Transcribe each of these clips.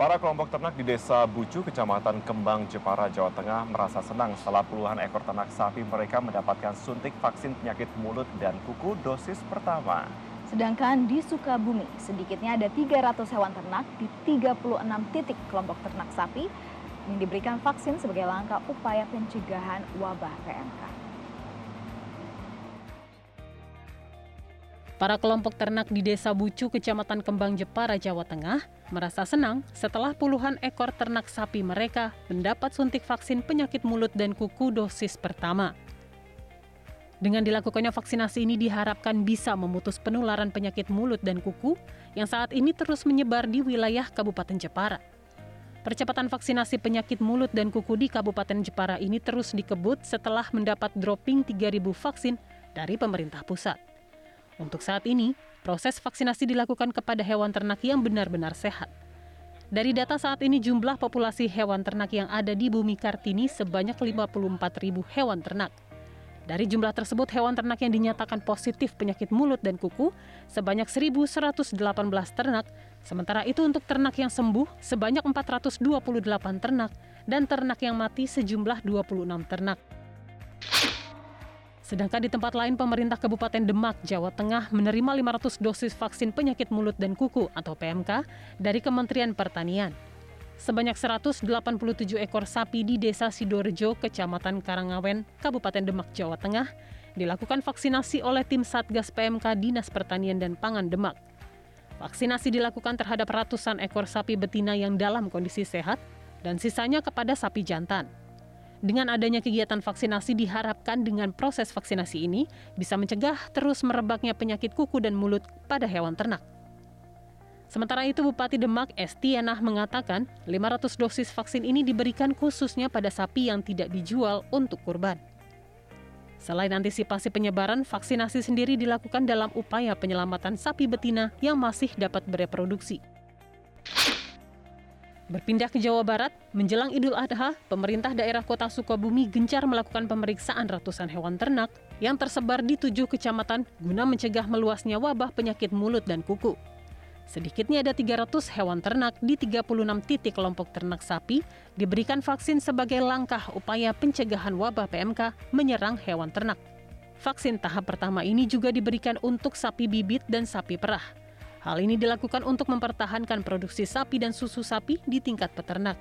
Para kelompok ternak di Desa Bucu, Kecamatan Kembang, Jepara, Jawa Tengah merasa senang setelah puluhan ekor ternak sapi mereka mendapatkan suntik vaksin penyakit mulut dan kuku dosis pertama. Sedangkan di Sukabumi, sedikitnya ada 300 hewan ternak di 36 titik kelompok ternak sapi yang diberikan vaksin sebagai langkah upaya pencegahan wabah PMK. Para kelompok ternak di Desa Bucu, Kecamatan Kembang Jepara, Jawa Tengah, merasa senang setelah puluhan ekor ternak sapi mereka mendapat suntik vaksin penyakit mulut dan kuku dosis pertama. Dengan dilakukannya vaksinasi ini diharapkan bisa memutus penularan penyakit mulut dan kuku yang saat ini terus menyebar di wilayah Kabupaten Jepara. Percepatan vaksinasi penyakit mulut dan kuku di Kabupaten Jepara ini terus dikebut setelah mendapat dropping 3.000 vaksin dari pemerintah pusat. Untuk saat ini, proses vaksinasi dilakukan kepada hewan ternak yang benar-benar sehat. Dari data saat ini jumlah populasi hewan ternak yang ada di Bumi Kartini sebanyak 54 ribu hewan ternak. Dari jumlah tersebut, hewan ternak yang dinyatakan positif penyakit mulut dan kuku sebanyak 1.118 ternak, sementara itu untuk ternak yang sembuh sebanyak 428 ternak, dan ternak yang mati sejumlah 26 ternak. Sedangkan di tempat lain pemerintah Kabupaten Demak, Jawa Tengah menerima 500 dosis vaksin penyakit mulut dan kuku atau PMK dari Kementerian Pertanian. Sebanyak 187 ekor sapi di Desa Sidorejo, Kecamatan Karangawen, Kabupaten Demak, Jawa Tengah, dilakukan vaksinasi oleh tim Satgas PMK Dinas Pertanian dan Pangan Demak. Vaksinasi dilakukan terhadap ratusan ekor sapi betina yang dalam kondisi sehat dan sisanya kepada sapi jantan. Dengan adanya kegiatan vaksinasi diharapkan dengan proses vaksinasi ini bisa mencegah terus merebaknya penyakit kuku dan mulut pada hewan ternak. Sementara itu Bupati Demak Estianah mengatakan 500 dosis vaksin ini diberikan khususnya pada sapi yang tidak dijual untuk kurban. Selain antisipasi penyebaran, vaksinasi sendiri dilakukan dalam upaya penyelamatan sapi betina yang masih dapat bereproduksi. Berpindah ke Jawa Barat, menjelang Idul Adha, pemerintah daerah kota Sukabumi gencar melakukan pemeriksaan ratusan hewan ternak yang tersebar di tujuh kecamatan guna mencegah meluasnya wabah penyakit mulut dan kuku. Sedikitnya ada 300 hewan ternak di 36 titik kelompok ternak sapi diberikan vaksin sebagai langkah upaya pencegahan wabah PMK menyerang hewan ternak. Vaksin tahap pertama ini juga diberikan untuk sapi bibit dan sapi perah. Hal ini dilakukan untuk mempertahankan produksi sapi dan susu sapi di tingkat peternak.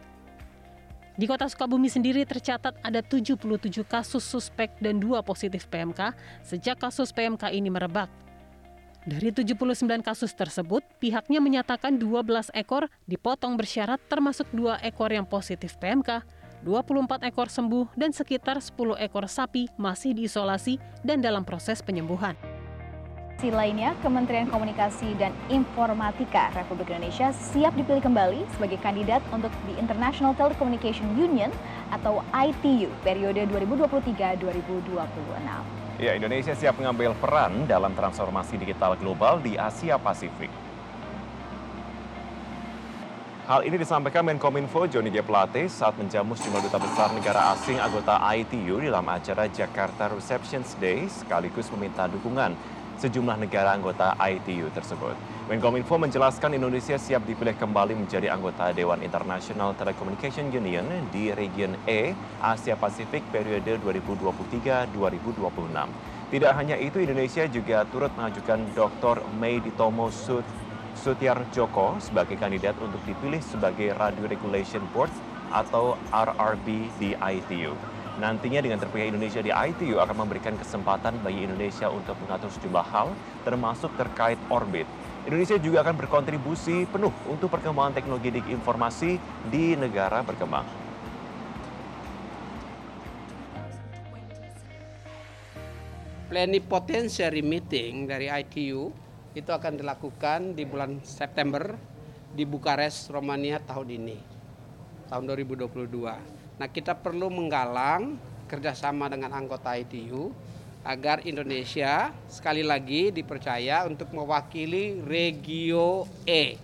Di kota Sukabumi sendiri tercatat ada 77 kasus suspek dan dua positif PMK sejak kasus PMK ini merebak. Dari 79 kasus tersebut, pihaknya menyatakan 12 ekor dipotong bersyarat termasuk dua ekor yang positif PMK, 24 ekor sembuh dan sekitar 10 ekor sapi masih diisolasi dan dalam proses penyembuhan. Sisi lainnya, Kementerian Komunikasi dan Informatika Republik Indonesia siap dipilih kembali sebagai kandidat untuk di International Telecommunication Union atau ITU periode 2023-2026. Ya, Indonesia siap mengambil peran dalam transformasi digital global di Asia Pasifik. Hal ini disampaikan Menkominfo Joni G. Plate saat menjamu sejumlah duta besar negara asing anggota ITU dalam acara Jakarta Receptions Day sekaligus meminta dukungan sejumlah negara anggota ITU tersebut. Menkominfo menjelaskan Indonesia siap dipilih kembali menjadi anggota Dewan International Telecommunication Union di region E Asia Pasifik periode 2023-2026. Tidak hanya itu, Indonesia juga turut mengajukan Dr. Mei Ditomo Sut Sutiar Joko sebagai kandidat untuk dipilih sebagai Radio Regulation Board atau RRB di ITU. Nantinya dengan terpilih Indonesia di ITU akan memberikan kesempatan bagi Indonesia untuk mengatur sejumlah hal, termasuk terkait orbit. Indonesia juga akan berkontribusi penuh untuk perkembangan teknologi informasi di negara berkembang. Plenipotentiary meeting dari ITU itu akan dilakukan di bulan September di Bukares, Romania tahun ini, tahun 2022. Nah kita perlu menggalang kerjasama dengan anggota ITU agar Indonesia sekali lagi dipercaya untuk mewakili regio E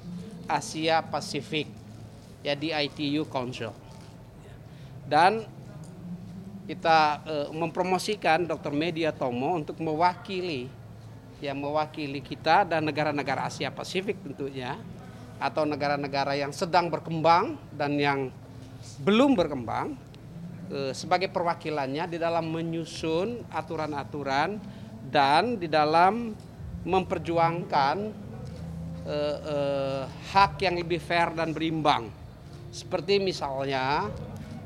Asia Pasifik ya di ITU Council dan kita e, mempromosikan Dr. Media Tomo untuk mewakili ya mewakili kita dan negara-negara Asia Pasifik tentunya atau negara-negara yang sedang berkembang dan yang belum berkembang eh, sebagai perwakilannya di dalam menyusun aturan-aturan dan di dalam memperjuangkan eh, eh, hak yang lebih fair dan berimbang. Seperti misalnya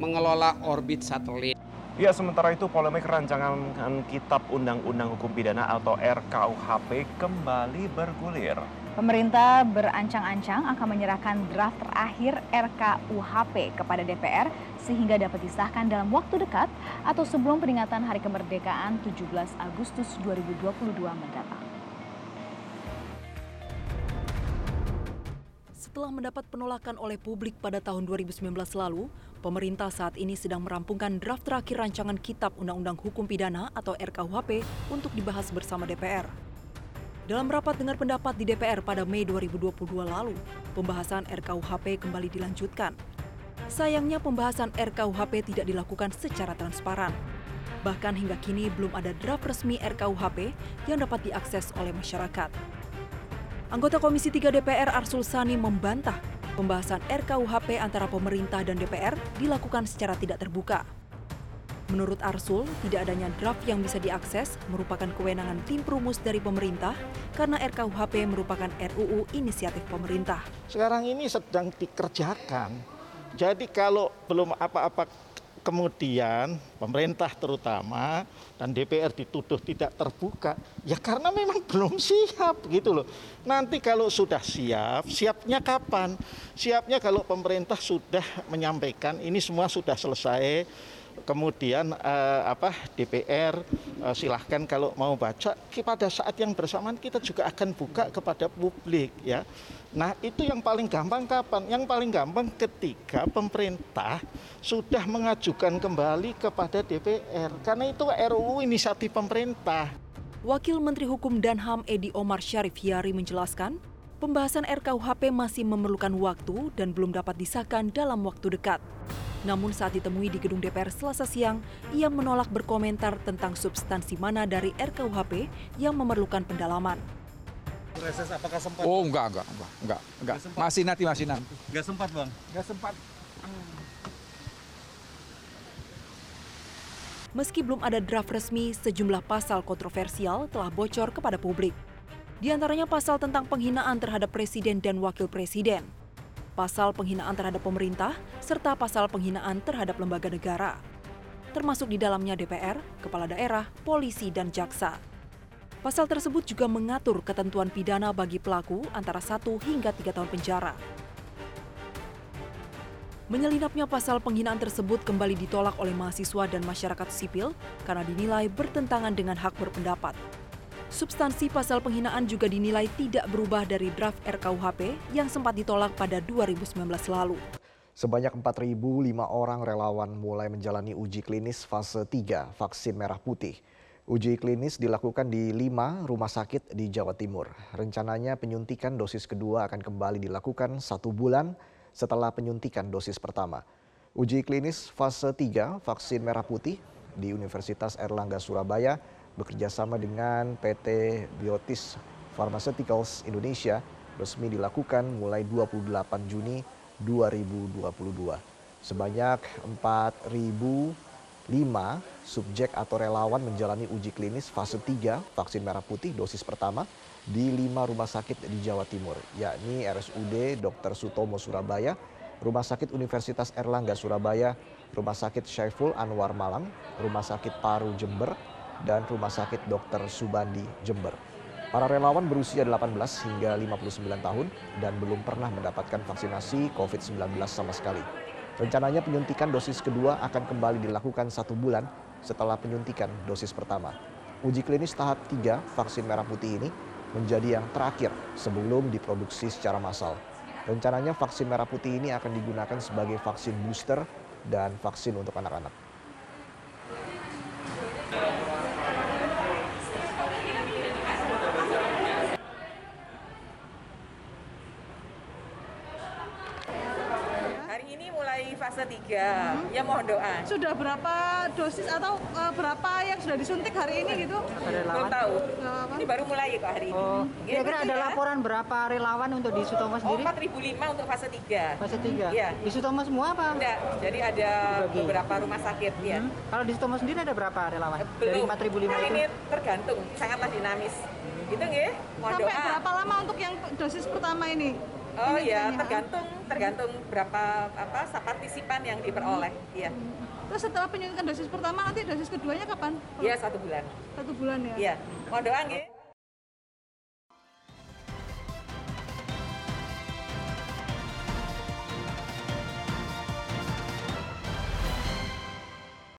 mengelola orbit satelit. Ya, sementara itu polemik rancangan Kitab Undang-Undang Hukum Pidana atau RKUHP kembali bergulir. Pemerintah berancang-ancang akan menyerahkan draft terakhir RKUHP kepada DPR sehingga dapat disahkan dalam waktu dekat atau sebelum peringatan Hari Kemerdekaan 17 Agustus 2022 mendatang. Setelah mendapat penolakan oleh publik pada tahun 2019 lalu, Pemerintah saat ini sedang merampungkan draft terakhir rancangan Kitab Undang-Undang Hukum Pidana atau RKUHP untuk dibahas bersama DPR. Dalam rapat dengar pendapat di DPR pada Mei 2022 lalu, pembahasan RKUHP kembali dilanjutkan. Sayangnya pembahasan RKUHP tidak dilakukan secara transparan. Bahkan hingga kini belum ada draft resmi RKUHP yang dapat diakses oleh masyarakat. Anggota Komisi 3 DPR Arsul Sani membantah pembahasan RKUHP antara pemerintah dan DPR dilakukan secara tidak terbuka. Menurut Arsul, tidak adanya draft yang bisa diakses merupakan kewenangan tim perumus dari pemerintah karena RKUHP merupakan RUU inisiatif pemerintah. Sekarang ini sedang dikerjakan. Jadi kalau belum apa-apa kemudian pemerintah terutama dan DPR dituduh tidak terbuka ya karena memang belum siap gitu loh nanti kalau sudah siap siapnya kapan siapnya kalau pemerintah sudah menyampaikan ini semua sudah selesai kemudian eh, apa DPR eh, silahkan kalau mau baca pada saat yang bersamaan kita juga akan buka kepada publik ya Nah itu yang paling gampang kapan? Yang paling gampang ketika pemerintah sudah mengajukan kembali kepada DPR. Karena itu RUU inisiatif pemerintah. Wakil Menteri Hukum dan HAM Edi Omar Syarif Yari menjelaskan, pembahasan RKUHP masih memerlukan waktu dan belum dapat disahkan dalam waktu dekat. Namun saat ditemui di gedung DPR selasa siang, ia menolak berkomentar tentang substansi mana dari RKUHP yang memerlukan pendalaman reses apakah sempat? Oh enggak enggak enggak enggak enggak. Masih nanti masih nanti. Enggak sempat bang? Enggak sempat. Meski belum ada draft resmi, sejumlah pasal kontroversial telah bocor kepada publik. Di antaranya pasal tentang penghinaan terhadap presiden dan wakil presiden, pasal penghinaan terhadap pemerintah, serta pasal penghinaan terhadap lembaga negara. Termasuk di dalamnya DPR, kepala daerah, polisi, dan jaksa. Pasal tersebut juga mengatur ketentuan pidana bagi pelaku antara satu hingga tiga tahun penjara. Menyelinapnya pasal penghinaan tersebut kembali ditolak oleh mahasiswa dan masyarakat sipil karena dinilai bertentangan dengan hak berpendapat. Substansi pasal penghinaan juga dinilai tidak berubah dari draft RKUHP yang sempat ditolak pada 2019 lalu. Sebanyak 4.005 orang relawan mulai menjalani uji klinis fase 3 vaksin merah putih. Uji klinis dilakukan di lima rumah sakit di Jawa Timur. Rencananya penyuntikan dosis kedua akan kembali dilakukan satu bulan setelah penyuntikan dosis pertama. Uji klinis fase 3 vaksin merah putih di Universitas Erlangga Surabaya bekerjasama dengan PT Biotis Pharmaceuticals Indonesia resmi dilakukan mulai 28 Juni 2022. Sebanyak 4.000 lima subjek atau relawan menjalani uji klinis fase 3 vaksin merah putih dosis pertama di lima rumah sakit di Jawa Timur, yakni RSUD Dr. Sutomo Surabaya, Rumah Sakit Universitas Erlangga Surabaya, Rumah Sakit Syaiful Anwar Malang, Rumah Sakit Paru Jember, dan Rumah Sakit Dr. Subandi Jember. Para relawan berusia 18 hingga 59 tahun dan belum pernah mendapatkan vaksinasi COVID-19 sama sekali. Rencananya penyuntikan dosis kedua akan kembali dilakukan satu bulan setelah penyuntikan dosis pertama. Uji klinis tahap 3 vaksin merah putih ini menjadi yang terakhir sebelum diproduksi secara massal. Rencananya vaksin merah putih ini akan digunakan sebagai vaksin booster dan vaksin untuk anak-anak. Fase 3. Ya mohon doa. Sudah berapa dosis atau uh, berapa yang sudah disuntik hari ini gitu? Belum tahu. Ini baru mulai kok hari ini. Oh, Gitu kira-kira ada ya. laporan berapa relawan untuk di Sutomo Oh, sendiri? 4.005 untuk fase 3. Fase 3? Iya. Di Sutomo semua apa? Enggak, jadi ada Bagi. beberapa rumah sakit ya. Hmm. Kalau di Sutomo sendiri ada berapa relawan? Dari Belum. 4.005 Nah, itu? ini tergantung, sangatlah dinamis. Gitu nggih? Mohon Sampai doa. berapa lama untuk yang dosis pertama ini? Oh Ini ya, tanya. tergantung tergantung berapa apa partisipan yang diperoleh. Iya. Terus setelah penyuntikan dosis pertama nanti dosis keduanya kapan? Iya, satu bulan. Satu bulan ya? Iya. Mohon doa nggih.